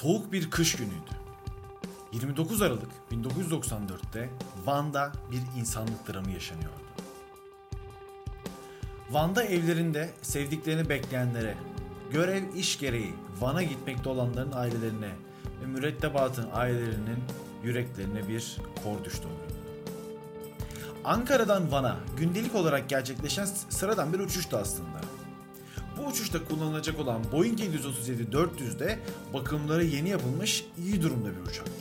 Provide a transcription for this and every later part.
Soğuk bir kış günüydü. 29 Aralık 1994'te Van'da bir insanlık dramı yaşanıyordu. Van'da evlerinde sevdiklerini bekleyenlere, görev iş gereği Van'a gitmekte olanların ailelerine ve mürettebatın ailelerinin yüreklerine bir kor düştü o gün. Ankara'dan Van'a gündelik olarak gerçekleşen sıradan bir uçuştu aslında. Uçuşta kullanılacak olan Boeing 737-400'de bakımları yeni yapılmış iyi durumda bir uçaktı.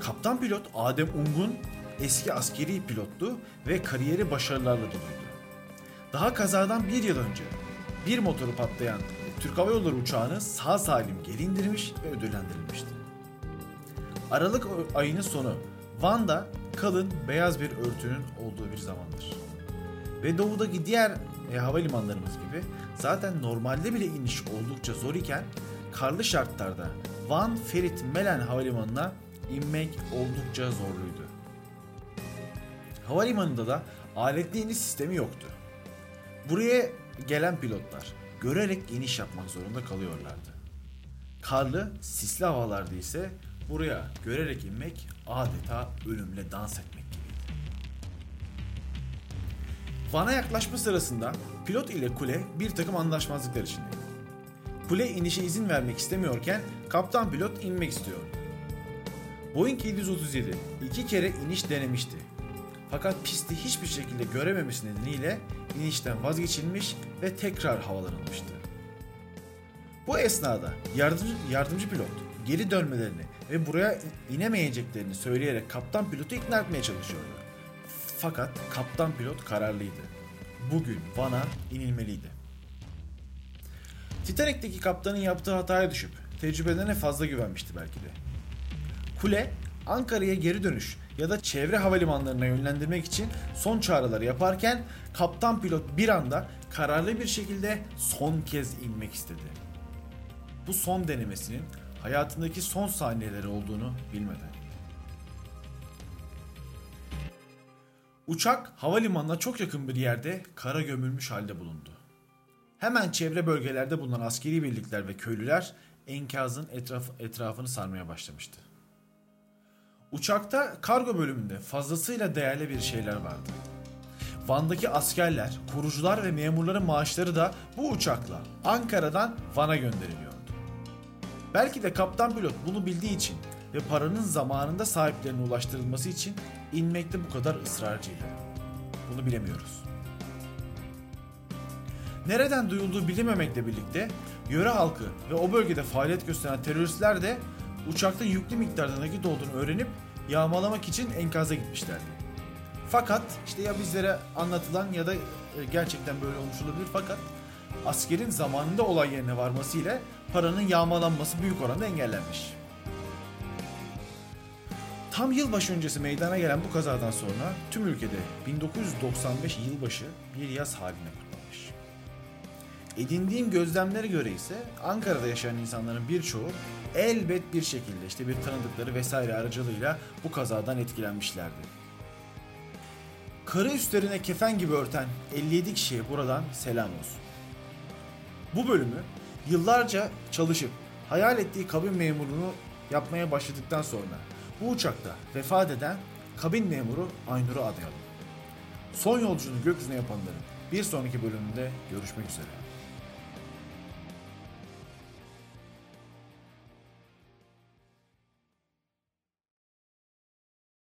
Kaptan pilot Adem Ungun eski askeri pilottu ve kariyeri başarılarla doluydu. Daha kazadan bir yıl önce bir motoru patlayan Türk Hava Yolları uçağını sağ salim geri indirmiş ve ödüllendirilmişti. Aralık ayının sonu Van'da kalın beyaz bir örtünün olduğu bir zamandır. Ve doğudaki diğer e, havalimanlarımız gibi zaten normalde bile iniş oldukça zor iken karlı şartlarda Van Ferit Melen Havalimanı'na inmek oldukça zorluydu. Havalimanında da aletli iniş sistemi yoktu. Buraya gelen pilotlar görerek iniş yapmak zorunda kalıyorlardı. Karlı, sisli havalarda ise buraya görerek inmek adeta ölümle dans etmek gibiydi. Van'a yaklaşma sırasında pilot ile kule bir takım anlaşmazlıklar içindeydi. Kule inişe izin vermek istemiyorken kaptan pilot inmek istiyordu. Boeing 737 iki kere iniş denemişti. Fakat pisti hiçbir şekilde görememesi nedeniyle inişten vazgeçilmiş ve tekrar havalanılmıştı. Bu esnada yardımcı, yardımcı pilot geri dönmelerini ve buraya inemeyeceklerini söyleyerek kaptan pilotu ikna etmeye çalışıyordu. Fakat kaptan pilot kararlıydı. Bugün Van'a inilmeliydi. Titanic'teki kaptanın yaptığı hataya düşüp tecrübelerine fazla güvenmişti belki de. Kule Ankara'ya geri dönüş ya da çevre havalimanlarına yönlendirmek için son çağrıları yaparken kaptan pilot bir anda kararlı bir şekilde son kez inmek istedi. Bu son denemesinin hayatındaki son saniyeleri olduğunu bilmedi. Uçak havalimanına çok yakın bir yerde kara gömülmüş halde bulundu. Hemen çevre bölgelerde bulunan askeri birlikler ve köylüler enkazın etraf, etrafını sarmaya başlamıştı. Uçakta kargo bölümünde fazlasıyla değerli bir şeyler vardı. Van'daki askerler, kurucular ve memurların maaşları da bu uçakla Ankara'dan Van'a gönderiliyordu. Belki de kaptan pilot bunu bildiği için ve paranın zamanında sahiplerine ulaştırılması için inmekte bu kadar ısrarcıydı. Bunu bilemiyoruz. Nereden duyulduğu bilinmemekle birlikte yöre halkı ve o bölgede faaliyet gösteren teröristler de uçakta yüklü miktarda nakit olduğunu öğrenip yağmalamak için enkaza gitmişlerdi. Fakat işte ya bizlere anlatılan ya da gerçekten böyle olmuş olabilir fakat askerin zamanında olay yerine varması ile paranın yağmalanması büyük oranda engellenmiş. Tam yılbaşı öncesi meydana gelen bu kazadan sonra tüm ülkede 1995 yılbaşı bir yaz haline kutlanmış. Edindiğim gözlemlere göre ise Ankara'da yaşayan insanların birçoğu elbet bir şekilde işte bir tanıdıkları vesaire aracılığıyla bu kazadan etkilenmişlerdi. Karı üstlerine kefen gibi örten 57 kişiye buradan selam olsun. Bu bölümü yıllarca çalışıp hayal ettiği kabin memurunu yapmaya başladıktan sonra bu uçakta vefat eden kabin memuru Aynur'u adayalım. Son yolculuğunu gökyüzüne yapanların bir sonraki bölümünde görüşmek üzere.